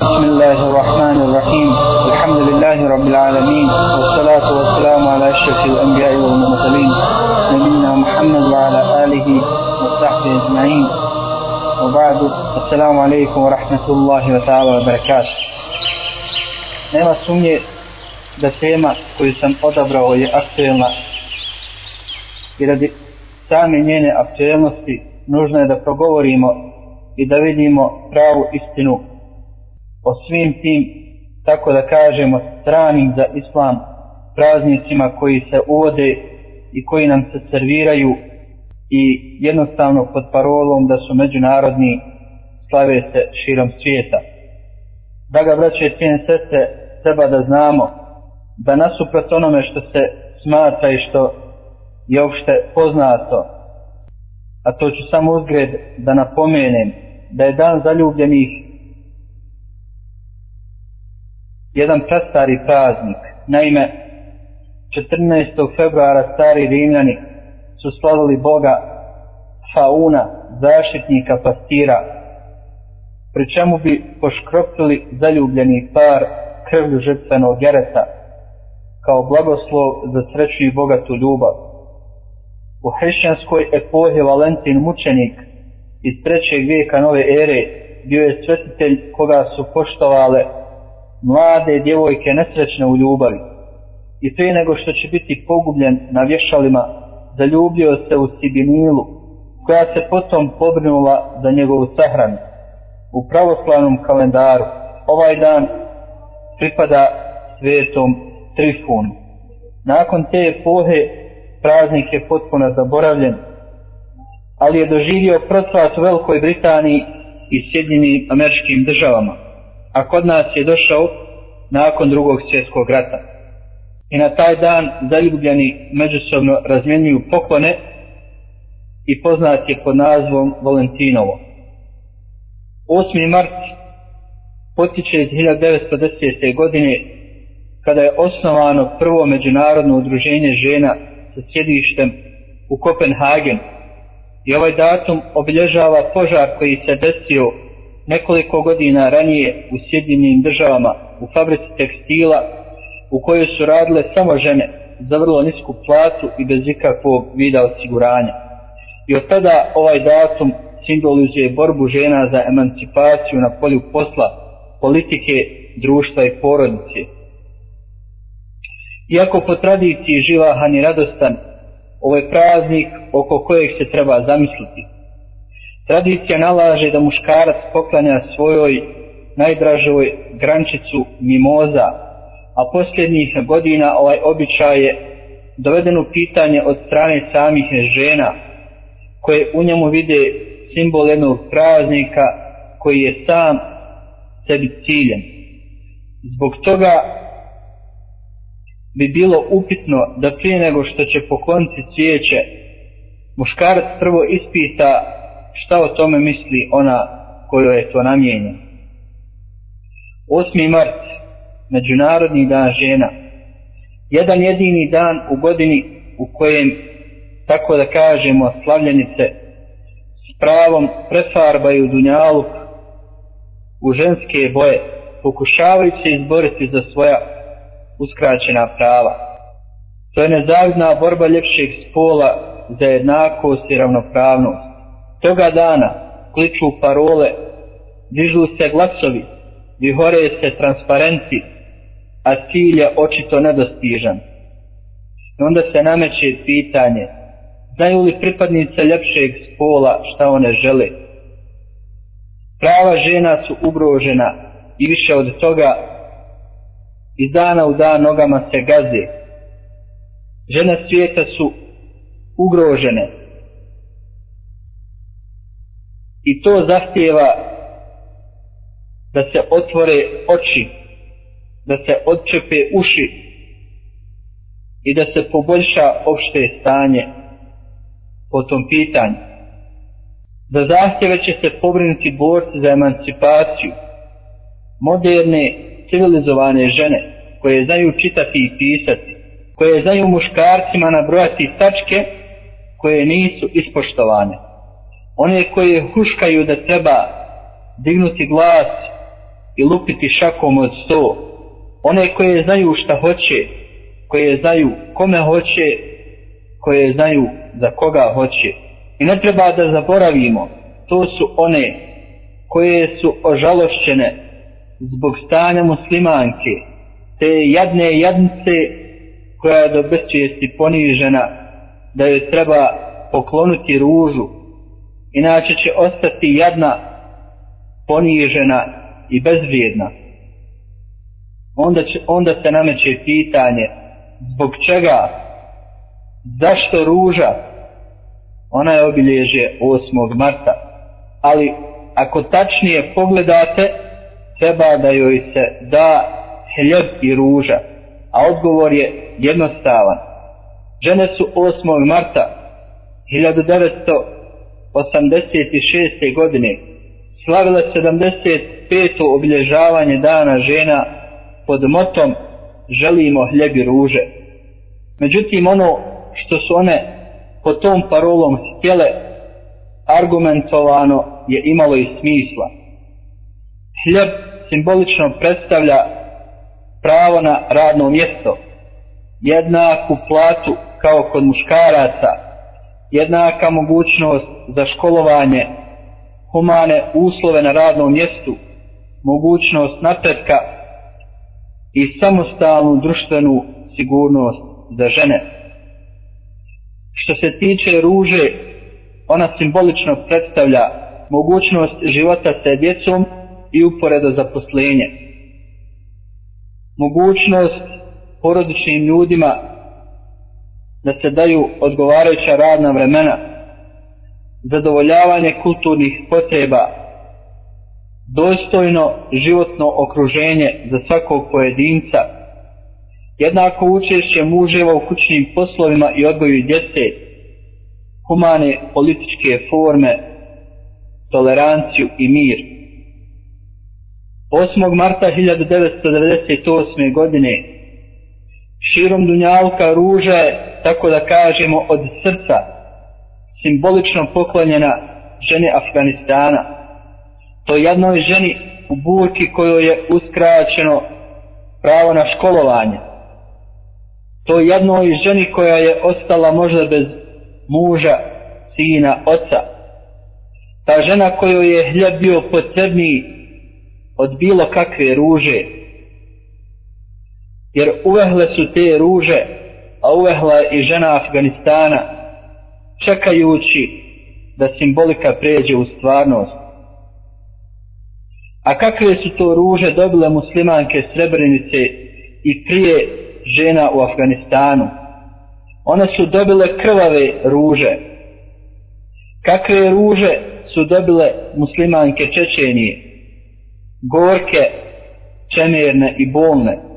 بسم الله الرحمن الرحيم الحمد لله رب العالمين والصلاة والسلام على أشرف الأنبياء والمرسلين نبينا محمد وعلى آله وصحبه أجمعين وبعد السلام عليكم ورحمة الله تعالى وبركاته nema sumnje da tema koju sam odabrao je aktuelna i radi same njene aktuelnosti nužno je da progovorimo i da vidimo pravu istinu o svim tim, tako da kažemo, stranim za islam praznicima koji se uvode i koji nam se serviraju i jednostavno pod parolom da su međunarodni slave se širom svijeta. Da ga braće cijene sestre treba da znamo da nasuprot onome što se smatra i što je uopšte poznato, a to ću samo uzgred da napomenem, da je dan zaljubljenih jedan prastari praznik. Naime, 14. februara stari rimljani su slavili Boga Fauna, zaštitnika pastira, pri čemu bi poškropili zaljubljeni par krvlju žrtvenog gereta kao blagoslov za sreću i bogatu ljubav. U hrišćanskoj epohi Valentin mučenik iz trećeg vijeka nove ere bio je svetitelj koga su poštovale mlade djevojke nesrećne u ljubavi. I prije nego što će biti pogubljen na vješalima, zaljubio se u Sibinilu, koja se potom pobrinula za njegovu sahranu. U pravoslavnom kalendaru ovaj dan pripada svetom Trifunu. Nakon te epohe praznik je potpuno zaboravljen, ali je doživio procvat u Velikoj Britaniji i Sjedinjenim američkim državama a kod nas je došao nakon drugog svjetskog rata. I na taj dan zaljubljeni međusobno razmjenjuju poklone i poznat je pod nazvom Valentinovo. 8. mart potiče iz 1910. godine kada je osnovano prvo međunarodno udruženje žena sa sjedištem u Kopenhagen i ovaj datum obilježava požar koji se desio nekoliko godina ranije u Sjedinim državama u fabrici tekstila u kojoj su radile samo žene za vrlo nisku platu i bez ikakvog vida osiguranja. I od tada ovaj datum simbolizuje borbu žena za emancipaciju na polju posla, politike, društva i porodice. Iako po tradiciji živahan i radostan, ovo je praznik oko kojeg se treba zamisliti. Tradicija nalaže da muškarac poklanja svojoj najdražoj grančicu mimoza, a posljednjih godina ovaj običaj je doveden u pitanje od strane samih žena, koje u njemu vide simbol jednog praznika koji je sam sebi ciljen. Zbog toga bi bilo upitno da prije nego što će pokloniti cvijeće, muškarac prvo ispita šta o tome misli ona kojoj je to namijenjeno. 8. mart, Međunarodni dan žena, jedan jedini dan u godini u kojem, tako da kažemo, slavljenice s pravom prefarbaju dunjalu u ženske boje, pokušavajući se izboriti za svoja uskraćena prava. To je nezavidna borba ljepšeg spola za jednakost i ravnopravnost toga dana kliču parole, dižu se glasovi, vihore se transparenti, a cilj je očito nedostižan. I onda se nameće pitanje, znaju li pripadnice ljepšeg spola šta one žele? Prava žena su ugrožena i više od toga iz dana u dan nogama se gaze. Žene svijeta su ugrožene, i to zahtjeva da se otvore oči, da se odčepe uši i da se poboljša opšte stanje po tom pitanju. Za zahtjeve će se pobrinuti borci za emancipaciju, moderne, civilizovane žene koje znaju čitati i pisati, koje znaju muškarcima nabrojati tačke koje nisu ispoštovane one koje huškaju da treba dignuti glas i lupiti šakom od sto. One koje znaju šta hoće, koje znaju kome hoće, koje znaju za koga hoće. I ne treba da zaboravimo, to su one koje su ožalošćene zbog stanja muslimanke, te jadne jadnice koja je do bezčijesti ponižena, da joj treba poklonuti ružu, inače će ostati jadna, ponižena i bezvrijedna. Onda, će, onda se nameće pitanje, zbog čega, zašto ruža, ona je obilježje 8. marta, ali ako tačnije pogledate, treba da joj se da hljeb i ruža, a odgovor je jednostavan. Žene su 8. marta 1986. godine slavila 75. obilježavanje dana žena pod motom želimo hljeb i ruže. Međutim, ono što su one pod tom parolom htjele argumentovano je imalo i smisla. Hljeb simbolično predstavlja pravo na radno mjesto, jednaku platu kao kod muškaraca, jednaka mogućnost za školovanje, humane uslove na radnom mjestu, mogućnost napretka i samostalnu društvenu sigurnost za žene. Što se tiče ruže, ona simbolično predstavlja mogućnost života sa djecom i uporedo zaposlenje. Mogućnost porodičnim ljudima da se daju odgovarajuća radna vremena, zadovoljavanje kulturnih potreba, dostojno životno okruženje za svakog pojedinca, jednako učešće muževa u kućnim poslovima i odgoju djece, humane političke forme, toleranciju i mir. 8. marta 1998. godine širom Dunjalka ruža je, tako da kažemo, od srca simbolično poklonjena ženi Afganistana. To jednoj ženi u burki kojoj je uskraćeno pravo na školovanje. To jednoj ženi koja je ostala možda bez muža, sina, oca. Ta žena kojoj je hljeb bio potrebniji od bilo kakve ruže. Jer uvehle su te ruže, a uvehla i žena Afganistana, čekajući da simbolika pređe u stvarnost. A kakve su to ruže dobile muslimanke Srebrenice i prije žena u Afganistanu? One su dobile krvave ruže. Kakve ruže su dobile muslimanke Čečenije? Gorke, čemerne i bolne.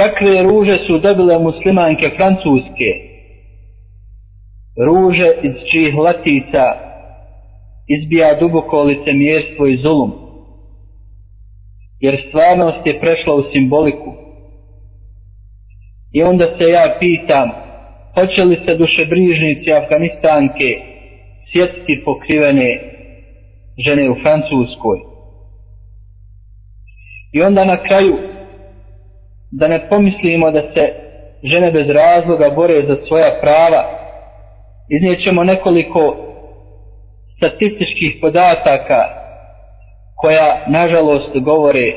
Kakve ruže su dobile muslimanke Francuske? Ruže iz čijih latica izbija duboko licemjerstvo i zulum. Jer stvarnost je prešla u simboliku. I onda se ja pitam, hoće li se dušebrižnici Afganistanke sjetiti pokrivene žene u Francuskoj? I onda na kraju, da ne pomislimo da se žene bez razloga bore za svoja prava, iznijećemo nekoliko statističkih podataka koja nažalost govore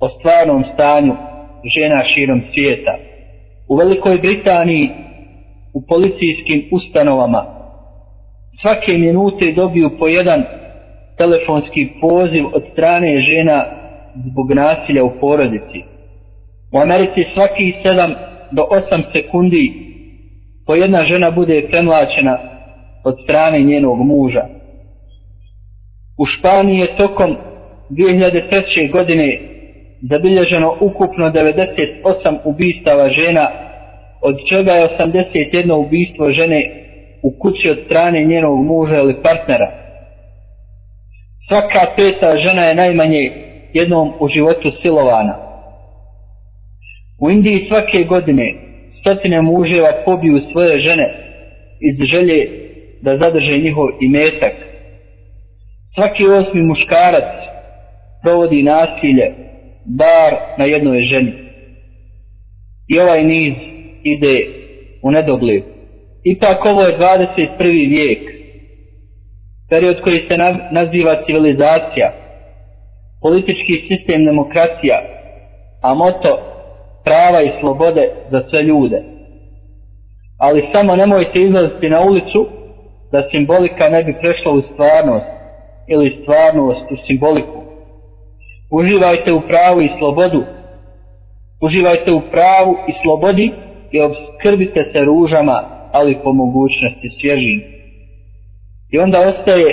o stvarnom stanju žena širom svijeta. U Velikoj Britaniji u policijskim ustanovama svake minute dobiju po jedan telefonski poziv od strane žena zbog nasilja u porodici. U Americi svaki 7 do 8 sekundi po jedna žena bude premlačena od strane njenog muža. U Španiji je tokom 2003. godine zabilježeno ukupno 98 ubistava žena, od čega je 81 ubistvo žene u kući od strane njenog muža ili partnera. Svaka peta žena je najmanje jednom u životu silovana. U Indiji svake godine stotine muževa pobiju svoje žene iz želje da zadrže njihov imetak. Svaki osmi muškarac provodi nasilje bar na jednoj ženi. I ovaj niz ide u nedogled. Ipak ovo je 21. vijek, period koji se naziva civilizacija, politički sistem demokracija, a moto prava i slobode za sve ljude. Ali samo nemojte izlaziti na ulicu da simbolika ne bi prešla u stvarnost ili stvarnost u simboliku. Uživajte u pravu i slobodu. Uživajte u pravu i slobodi i obskrbite se ružama, ali po mogućnosti svježim. I onda ostaje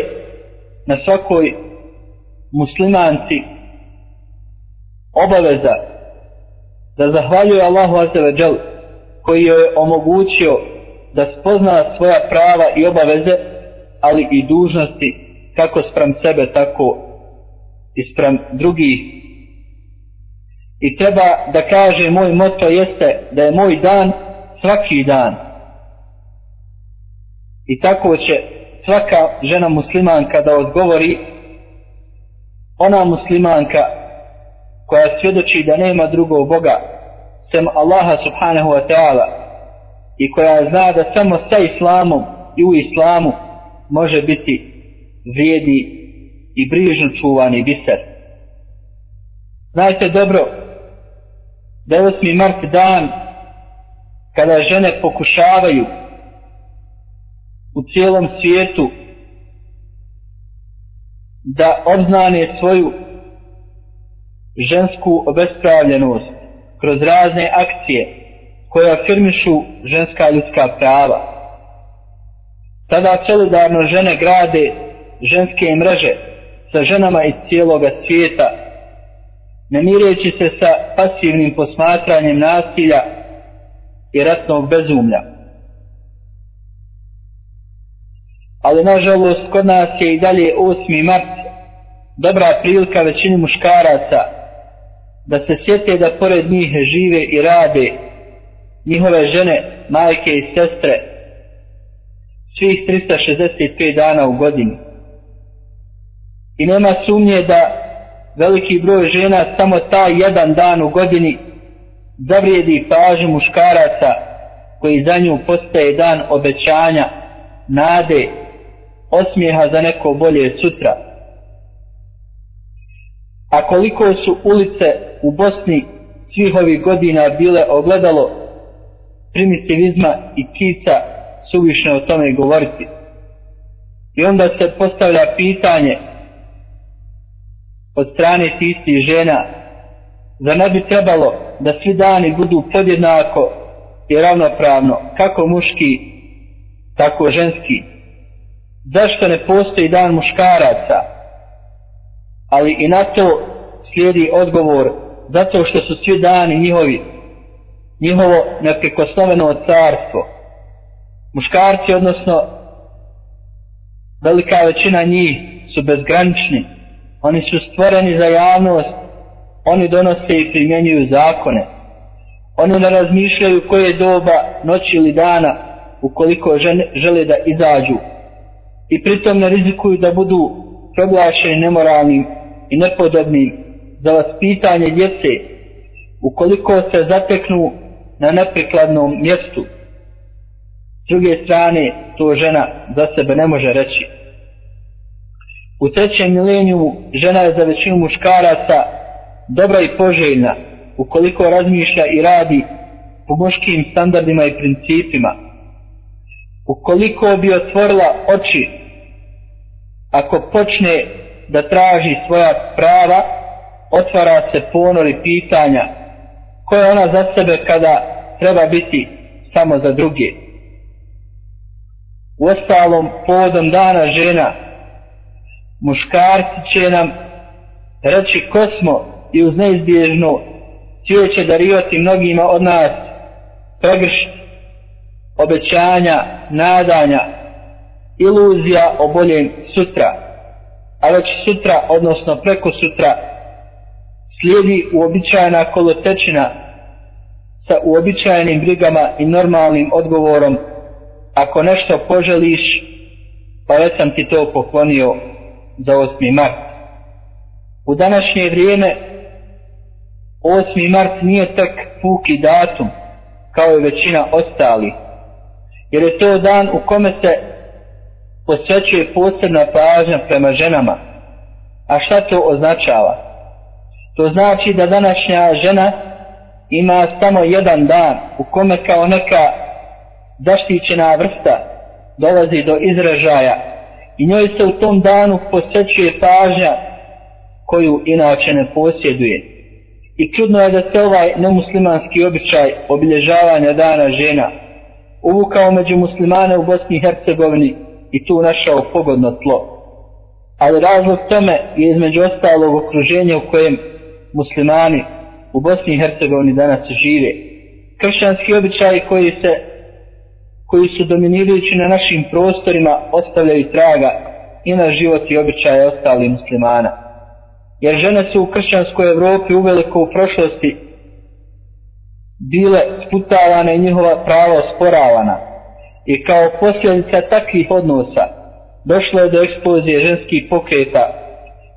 na svakoj muslimanci obaveza da zahvaljuje Allahu Azzeveđel koji je omogućio da spozna svoja prava i obaveze, ali i dužnosti kako sprem sebe, tako i sprem drugih. I treba da kaže moj moto jeste da je moj dan svaki dan. I tako će svaka žena muslimanka da odgovori ona muslimanka koja svjedoči da nema drugog Boga sem Allaha subhanahu wa ta'ala i koja zna da samo sa islamom i u islamu može biti vrijedi i brižno čuvani biser. Znajte dobro da je 8. mart dan kada žene pokušavaju u cijelom svijetu da obznane svoju žensku obespravljenost kroz razne akcije koje afirmišu ženska ljudska prava. Tada solidarno žene grade ženske mreže sa ženama iz cijeloga svijeta, ne mireći se sa pasivnim posmatranjem nasilja i ratnog bezumlja. Ali nažalost kod nas je i dalje 8. mart dobra prilika većini muškaraca da se sjete da pored njih žive i rade njihove žene, majke i sestre svih 365 dana u godini. I nema sumnje da veliki broj žena samo taj jedan dan u godini zavrijedi pažnju muškaraca koji za nju postaje dan obećanja, nade, osmijeha za neko bolje sutra. A koliko su ulice u Bosni svih ovih godina bile ogledalo primitivizma i kica suvišno o tome govoriti. I onda se postavlja pitanje od strane tistih žena da ne bi trebalo da svi dani budu podjednako i ravnopravno kako muški tako ženski zašto ne postoji dan muškaraca ali i na to slijedi odgovor zato što su svi dani njihovi njihovo neprekosnoveno carstvo. Muškarci odnosno velika većina njih su bezgranični. Oni su stvoreni za javnost. Oni donose i primjenjuju zakone. Oni ne razmišljaju koje doba noći ili dana ukoliko žene, žele da izađu. I pritom ne rizikuju da budu proglašeni nemoralnim i nepodobnim za vaspitanje djece ukoliko se zateknu na neprikladnom mjestu. S druge strane to žena za sebe ne može reći. U trećem milenijumu žena je za većinu muškaraca dobra i poželjna ukoliko razmišlja i radi po muškim standardima i principima. Ukoliko bi otvorila oči ako počne da traži svoja prava otvara se ponori pitanja koje ona za sebe kada treba biti samo za druge u ostalom povodom dana žena muškarci će nam reći ko smo i uz neizbježno će darivati mnogima od nas pregršt obećanja, nadanja, iluzija o boljem sutra. A već sutra, odnosno preko sutra, slijedi uobičajena kolotečina sa uobičajenim brigama i normalnim odgovorom ako nešto poželiš, pa već sam ti to poklonio za 8. mart. U današnje vrijeme 8. mart nije tek puki datum kao i većina ostali jer je to dan u kome se posvećuje posebna pažnja prema ženama a šta to označava to znači da današnja žena ima samo jedan dan u kome kao neka zaštićena vrsta dolazi do izražaja i njoj se u tom danu posvećuje pažnja koju inače ne posjeduje. I čudno je da se ovaj nemuslimanski običaj obilježavanja dana žena uvukao među muslimane u Bosni i Hercegovini i tu našao pogodno tlo. Ali razlog tome je između ostalog okruženja u kojem muslimani u Bosni i Hercegovini danas žive. Kršćanski običaji koji se koji su dominirajući na našim prostorima ostavljaju traga i na život i običaje ostali muslimana. Jer žene su u kršćanskoj Evropi uveliko u prošlosti bile sputavane i njihova prava osporavana. I kao posljedica takvih odnosa došlo je do eksplozije ženskih pokreta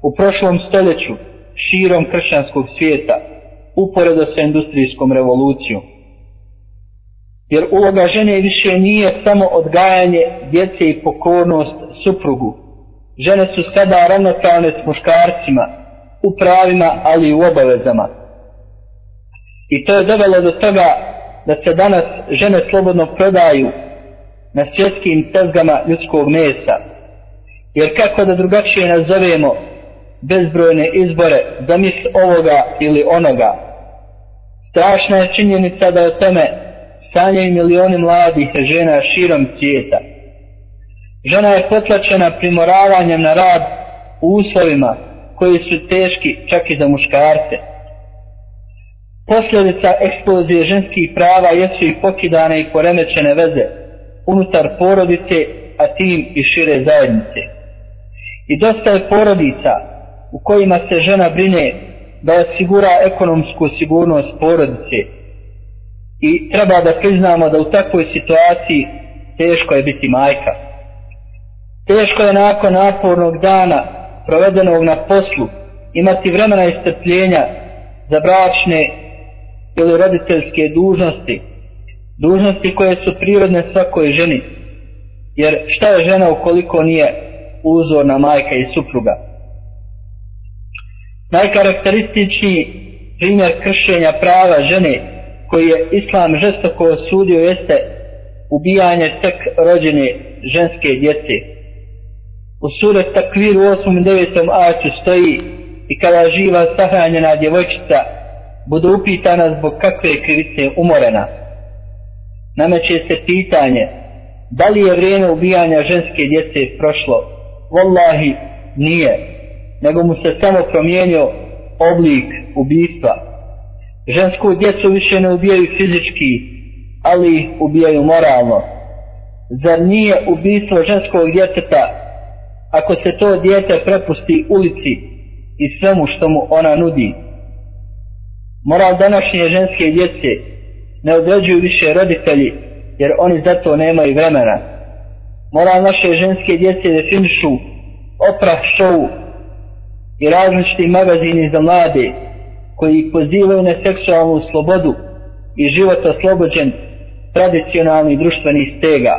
u prošlom stoljeću širom kršćanskog svijeta uporedo sa industrijskom revolucijom. Jer uloga žene više nije samo odgajanje djece i pokornost suprugu. Žene su sada ravnopravne s muškarcima u pravima, ali i u obavezama. I to je dovelo do toga da se danas žene slobodno prodaju na svjetskim tezgama ljudskog mesa. Jer kako da drugačije nazovemo bezbrojne izbore za mis ovoga ili onoga. Strašna je činjenica da o tome sanjaju milioni mladih žena širom svijeta. Žena je potlačena primoravanjem na rad u uslovima koji su teški čak i za muškarce. Posljedica eksplozije ženskih prava jesu i pokidane i poremećene veze unutar porodice, a tim i šire zajednice. I dosta je porodica u kojima se žena brine da osigura ekonomsku sigurnost porodice. I treba da priznamo da u takvoj situaciji teško je biti majka. Teško je nakon napornog dana provedenog na poslu imati vremena i strpljenja za bračne ili roditeljske dužnosti. Dužnosti koje su prirodne svakoj ženi. Jer šta je žena ukoliko nije uzorna majka i supruga? Najkarakterističniji primjer kršenja prava žene koji je islam žestoko osudio jeste ubijanje tek rođene ženske djece. U sure takviru 8. i 9. aću stoji i kada živa sahranjena djevojčica bude upitana zbog kakve krivice umorena. Nameće se pitanje da li je vrijeme ubijanja ženske djece prošlo. Wallahi nije nego mu se samo promijenio oblik ubistva. Žensku djecu više ne ubijaju fizički, ali ih ubijaju moralno. Zar nije ubistvo ženskog djeteta ako se to djete prepusti ulici i svemu što mu ona nudi? Moral današnje ženske djece ne određuju više roditelji jer oni zato nemaju vremena. Moral naše ženske djece definišu oprah šovu i različiti magazini za mlade koji pozivaju na seksualnu slobodu i život oslobođen tradicionalnih društvenih stega.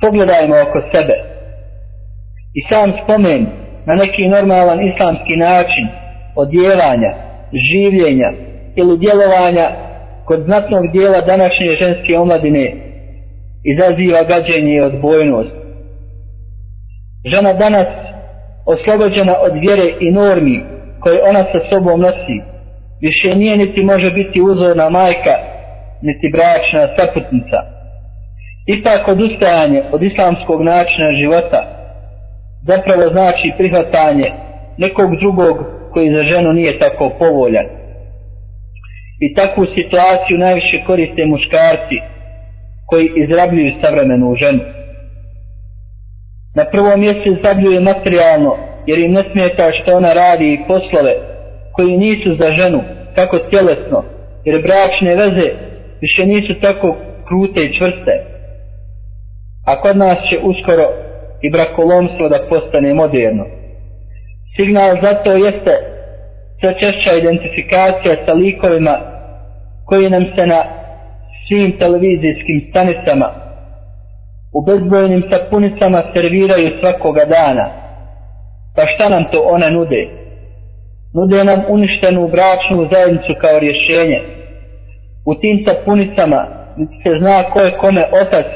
Pogledajmo oko sebe. I sam spomen na neki normalan islamski način odjevanja, življenja ili djelovanja kod znatnog dijela današnje ženske omladine izaziva gađenje i odbojnost. Žena danas oslobođena od vjere i normi koje ona sa sobom nosi, više nije niti može biti uzorna majka, niti bračna saputnica. Ipak odustajanje od islamskog načina života zapravo znači prihvatanje nekog drugog koji za ženu nije tako povoljan. I takvu situaciju najviše koriste muškarci koji izrabljuju savremenu ženu. Na prvom mjestu zabljuje materijalno, jer im ne smeta što ona radi i poslove koji nisu za ženu, kako tjelesno, jer bračne veze više nisu tako krute i čvrste. A kod nas će uskoro i brakolomstvo da postane moderno. Signal za to jeste sve češća identifikacija sa likovima koji nam se na svim televizijskim stanicama u bezbrojnim sapunicama serviraju svakoga dana. Pa šta nam to one nude? Nude nam uništenu bračnu zajednicu kao rješenje. U tim sapunicama niti se zna ko je kome otac,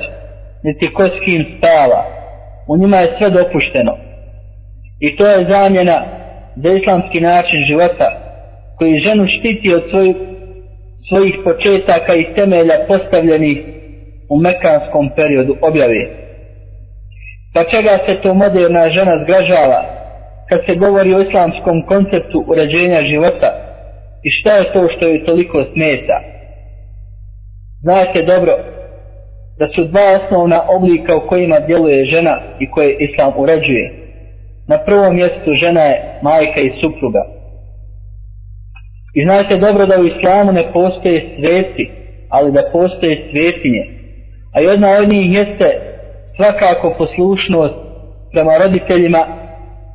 niti ko s kim spava. U njima je sve dopušteno. I to je zamjena za islamski način života koji ženu štiti od svoj, svojih početaka i temelja postavljenih u mekanskom periodu objave. Pa čega se to moderna žena zgražava kad se govori o islamskom konceptu uređenja života i šta je to što je toliko smeta? Znate dobro da su dva osnovna oblika u kojima djeluje žena i koje islam uređuje. Na prvom mjestu žena je majka i supruga. I znate dobro da u islamu ne postoje sveti, ali da postoje svetinje. A jedna od njih jeste svakako poslušnost prema roditeljima,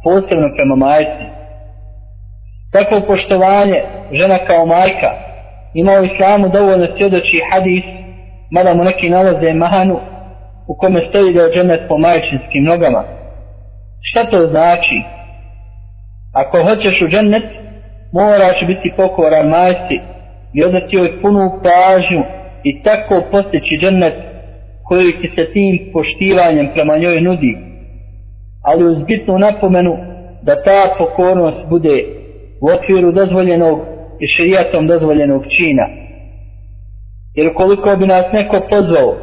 posebno prema majci. Takvo poštovanje žena kao majka ima u islamu dovoljno svjedoči hadis, mada mu neki nalaze mahanu, u kome stoji da je džennet po majčinskim nogama. Šta to znači? Ako hoćeš u džennet, moraš biti pokoran majci i odati joj punu pažnju i tako postići džennet koji ti se tim poštivanjem prema njoj nudi. Ali uz bitnu napomenu da ta pokornost bude u okviru dozvoljenog i širijatom dozvoljenog čina. Jer koliko bi nas neko pozvao,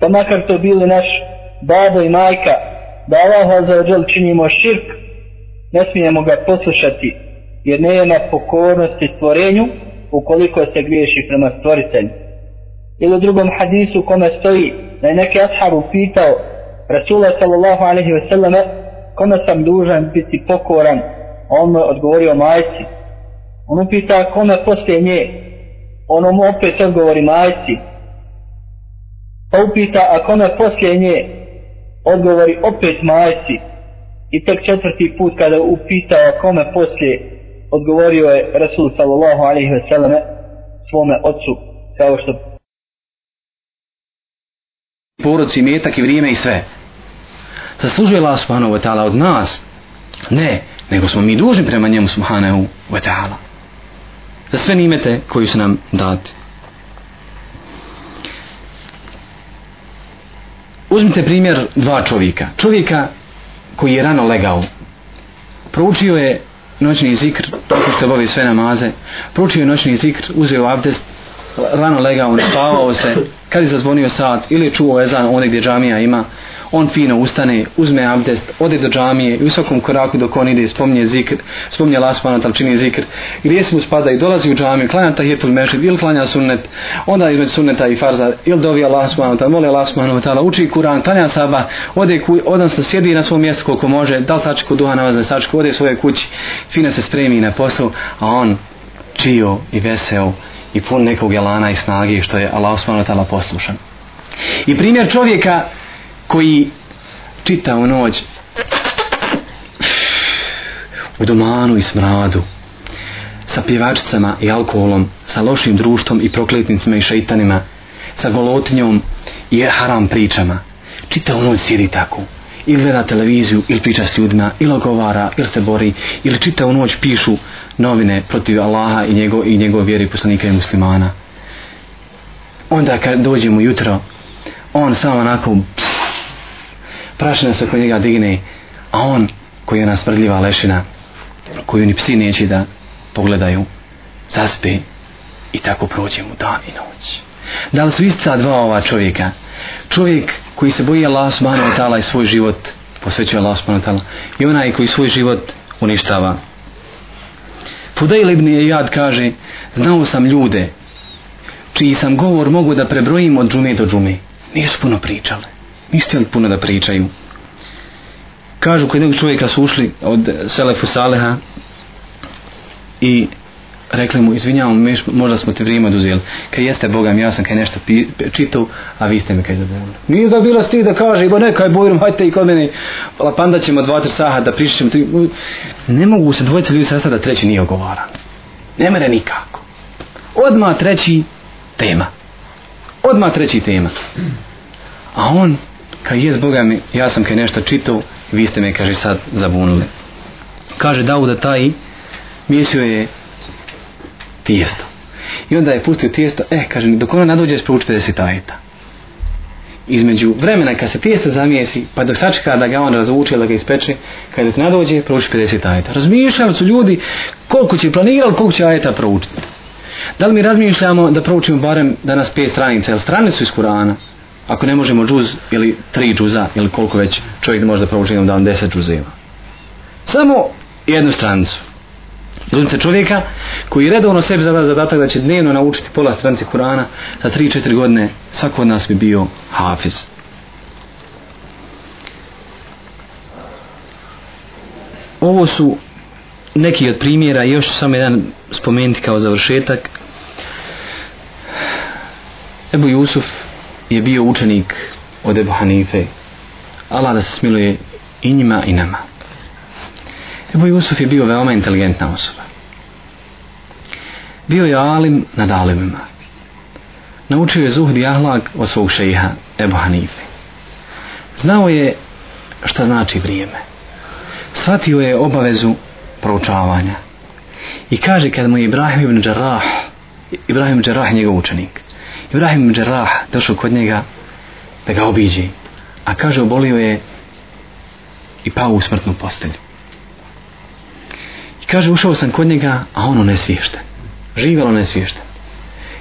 pa makar to bili naš babo i majka, da Allah za ođel činimo širk, ne smijemo ga poslušati, jer ne ima pokornosti stvorenju, ukoliko se griješi prema stvoritelju. Ili u drugom hadisu kome stoji, da je neki ashab pitao Rasula sallallahu alaihi ve selleme, kome sam dužan biti pokoran, on mu odgovorio majci, On upita kome poslije nje, ono mu opet odgovori majci. Pa upita, a kome poslije nje, odgovori opet majci. I tek četvrti put kada upitao kome poslije, odgovorio je Rasul sallallahu alaihi ve selleme svome ocu, kao što poroci, metak i vrijeme i sve. Zaslužuje Allah subhanahu wa ta'ala od nas? Ne, nego smo mi dužni prema njemu subhanahu wa ta'ala za sve nimete koji su nam dati. Uzmite primjer dva čovjeka. Čovjeka koji je rano legao. Proučio je noćni zikr, tako što obavi sve namaze. Proučio je noćni zikr, uzeo abdest, rano legao, spavao se. Kad je zazvonio sat ili je čuo ezan onde gdje džamija ima, on fino ustane, uzme abdest, ode do džamije i u svakom koraku dok on ide spominje zikr, spominje laspana, tal čini zikr, gdje se mu spada i dolazi u džamiju, klanja tahijetul mešid ili klanja sunnet, onda između sunneta i farza, ili dovi Allah subhanahu ta'ala, moli Allah subhanahu ta'ala, uči Kur'an, klanja saba, ode ku, odnosno sjedi na svom mjestu koliko može, da li sačku duha navazne sačku, ode svoje kući, fino se spremi na posao, a on čio i veseo i pun nekog jelana i snage što je Allah subhanahu ta'ala poslušan. I primjer čovjeka koji čita u noć u domanu i smradu sa pjevačicama i alkoholom sa lošim društvom i prokletnicima i šeitanima sa golotinjom i haram pričama čita u noć sjedi tako ili gleda televiziju ili priča s ljudima ili ogovara ili se bori ili čita u noć pišu novine protiv Allaha i njegov, i njegov vjeri poslanika i muslimana onda kad dođemo jutro on samo onako prašina se kod njega digne, a on koji je ona smrdljiva lešina, koju ni psi neće da pogledaju, zaspe i tako prođe mu dan i noć. Da li su ista dva ova čovjeka? Čovjek koji se boji Allah subhanahu wa ta'ala i svoj život posvećuje Allah subhanahu wa ta'ala i onaj koji svoj život uništava. Fudail ibn Iyad kaže, znao sam ljude čiji sam govor mogu da prebrojim od džume do džume. Nisu puno pričale nisu htjeli puno da pričaju. Kažu kod jednog čovjeka su ušli od Selefu Saleha i rekli mu, izvinjavam, mi možda smo te vrijeme oduzeli. Kaj jeste Bogam, ja sam kaj nešto pi, čitao, a vi ste mi kaj zabavili. Nije da bilo stih da kaže, ba nekaj bojrom, hajte i kod mene, lapanda ćemo dva, tri saha da prišćemo. Ne mogu se dvojica ljudi sastati da treći nije ogovaran. Ne mere nikako. Odma treći tema. Odma treći tema. A on, kaj je Boga mi, ja sam kaj nešto čitao, vi ste me, kaže, sad zabunili. Kaže Dauda taj, mislio je tijesto. I onda je pustio tijesto, eh, kaže, dok ona nadođeš, prouči 50 ajeta. Između vremena kad se tijesto zamijesi, pa dok sačeka da ga on razvuče, da ga ispeče, kad dok nadođe, prouči 50 ajeta. Razmišljali su ljudi koliko će planirali, koliko će ajeta proučiti. Da li mi razmišljamo da proučimo barem danas pet stranica, jer strane su iz Kurana, ako ne možemo džuz ili tri džuza, ili koliko već čovjek može da prouči jednom dan deset džuzeva. Samo jednu stranicu. Uzmite čovjeka koji redovno sebi zada zadatak da će dnevno naučiti pola stranice Kurana za 3-4 godine, svako od nas bi bio hafiz. Ovo su neki od primjera, još ću samo jedan spomenuti kao završetak. Ebu Jusuf je bio učenik od Ebu Hanife. Allah da se smiluje i njima i nama. Ebu Jusuf je bio veoma inteligentna osoba. Bio je alim nad alimima. Naučio je zuhd i ahlak od svog šeha Ebu Hanife. Znao je šta znači vrijeme. Svatio je obavezu proučavanja. I kaže kad mu je Ibrahim ibn Đarrah, Ibrahim ibn Đarrah je njegov učenik. Ibrahim ibn Đarrah došao kod njega da ga obiđe. A kaže obolio je i pao u smrtnu postelju. Kaže ušao sam kod njega, a ono nesviješten. Živjelo nesviješten.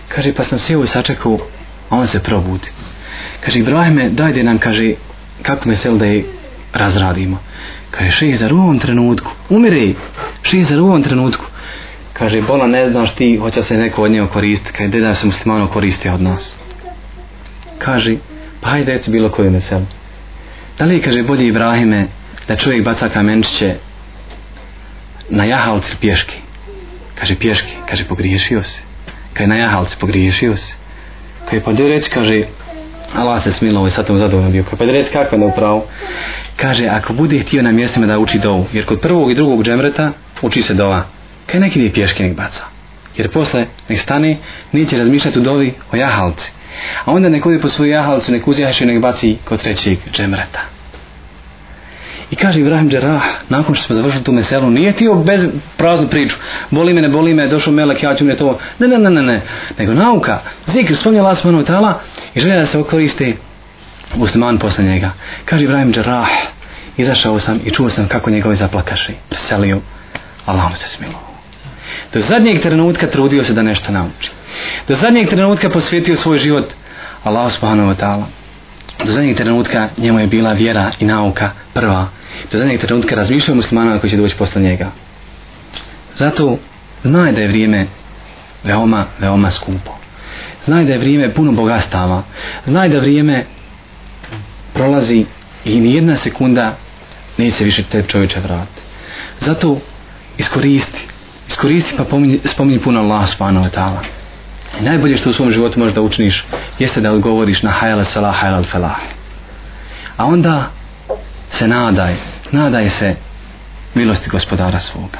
Kaže pa sam sjeo i sačekao, a on se probudi. Kaže Ibrahime daj da nam kaže kako me sel da je razradimo. Kaže Šizar u ovom trenutku, umire Šizar u ovom trenutku. Kaže bola ne znaš ti hoće se neko od njega koristiti, kaže deda se muslimano koristi od nas. Kaže pa hajde reci bilo koju meselu. Da li kaže bolje Ibrahime da čovjek baca kamenčiće na jahalci pješki? Kaže pješki, kaže pogriješio se. Kaže na jahalci pogriješio se. Kaže pa gdje reći, kaže Allah se smilo i ovaj sad tom zadovoljno bio. Kaže pa gdje reći kako je da upravo? Kaže ako bude htio na mjestima da uči dovu, jer kod prvog i drugog džemreta uči se dova. Kaj neki ide pješke nek baca. Jer posle nek stane, neće razmišljati u dovi o jahalci. A onda nek ode po svoju jahalcu, nek uzjaše nek baci kod trećeg džemreta. I kaže Ibrahim Džerah, nakon što smo završili tu meselu, nije ti bez praznu priču. Boli me, ne boli me, došao melek, ja ću mi to. Ne, ne, ne, ne, ne. Nego nauka, zikr, spomnja Allah subhanahu ta'ala i želja da se okoristi musliman posle njega. Kaže Ibrahim Džerah, izašao sam i čuo sam kako njegovi zaplakaši. Preselio, Allah mu se smilo. Do zadnjeg trenutka trudio se da nešto nauči. Do zadnjeg trenutka posvetio svoj život Allah subhanahu wa ta'ala. Do zadnjeg trenutka njemu je bila vjera i nauka prva. Do zadnjeg trenutka razmišljao muslimana koji će doći posle njega. Zato znaj da je vrijeme veoma, veoma skupo. Znaj da je vrijeme puno bogastava. Znaj da vrijeme prolazi i ni jedna sekunda neće se više te čovječe vratiti. Zato iskoristi. Iskoristi pa pomini, spominji puno Allah subhanahu wa ta'ala. I najbolje što u svom životu možeš da učiniš jeste da odgovoriš na hajala salah, hajala felah. A onda se nadaj, nadaj se milosti gospodara svoga.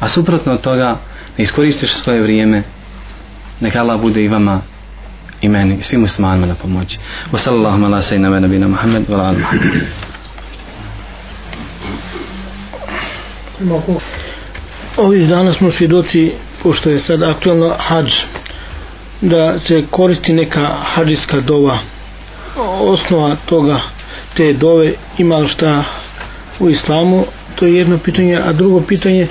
A suprotno od toga ne iskoristiš svoje vrijeme, neka Allah bude i vama i meni, i svim muslimanima na pomoći. Wa sallallahu ala sayyidina nabina Muhammad wa ala Ovih dana smo svjedoci, pošto je sad aktualno hađ, da se koristi neka hađiska dova. Osnova toga, te dove, ima li šta u islamu, to je jedno pitanje, a drugo pitanje,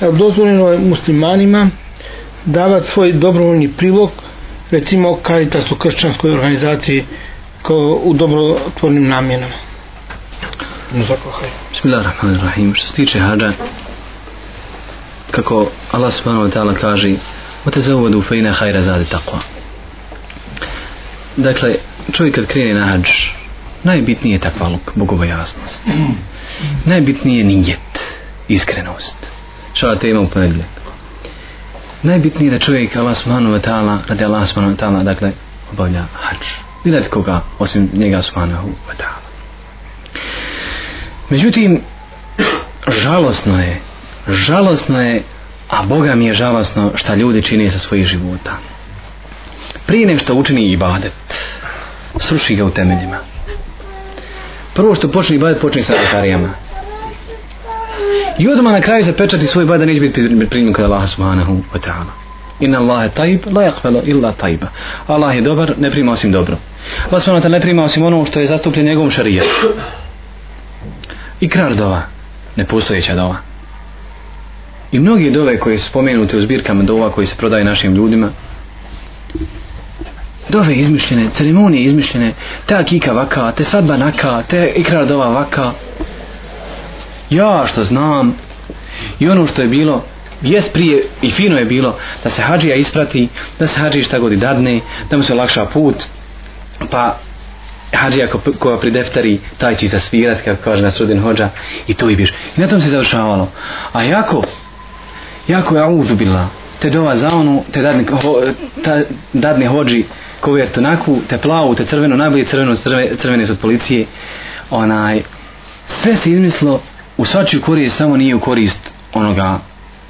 je dozvoljeno je muslimanima davati svoj dobrovoljni prilog, recimo Caritas u kršćanskoj organizaciji kao u dobrotvornim namjenama. Zakohaj. Bismillahirrahmanirrahim. Što se tiče hađa, kako Allah subhanahu wa ta'ala kaže وَتَزَوَّدُوا فَإِنَ خَيْرَ زَادِ تَقْوَى Dakle, čovjek kad krene na hađ, najbitnije je takvaluk, bogobojasnost. Najbitnije je nijet, iskrenost. Šta tema u ponedljak. najbitnije je da čovjek Allah subhanahu wa ta'ala radi Allah subhanahu wa ta'ala dakle obavlja hađ i radi koga osim njega subhanahu wa ta'ala međutim žalosno je žalosno je a Boga mi je žalosno šta ljudi čine sa svojih života. Prije nešto učini ibadet sruši ga u temeljima. Prvo što počne ibadet počne sa notarijama i odmah na kraju zapečati svoj ibadet neće biti primjen kod Allaha subhanahu wa ta'ala. Inna Allahe tajib la yakfalo illa tajiba Allah je dobar ne prima osim dobro. Allah subhanahu wa ta'ala ne prima osim ono što je zastupljen njegovom šarijetu. Ikrar dova nepostojeća dova i mnogi dove koje su spomenute u zbirkama dova koji se prodaje našim ljudima dove izmišljene, ceremonije izmišljene, te akika vaka, te svadba naka, te ikrar dova vaka. Ja što znam i ono što je bilo, jes prije i fino je bilo da se hađija isprati, da se hađiji šta god i dadne, da mu se olakša put, pa hađija ko, koja pri deftari, taj će zasvirat, kako kaže na sudin hođa, i to i biš. I na tom se završavalo. A jako, jako je auzubila, te dova za onu, te dadne, ho, ta, dadne hođi, kovertu naku, te plavu, te crvenu, najbolje crveno, crve, crvene su od policije, onaj, sve se izmislo u svačiju korist, samo nije u korist onoga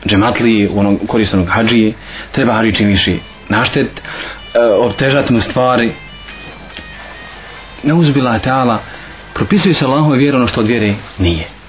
džematlije, u onog, korist onog hađije, treba hađi čim više naštet, e, obtežati mu stvari, ne uzbila je teala, propisuje se Allahove vjeru ono što od vjere nije.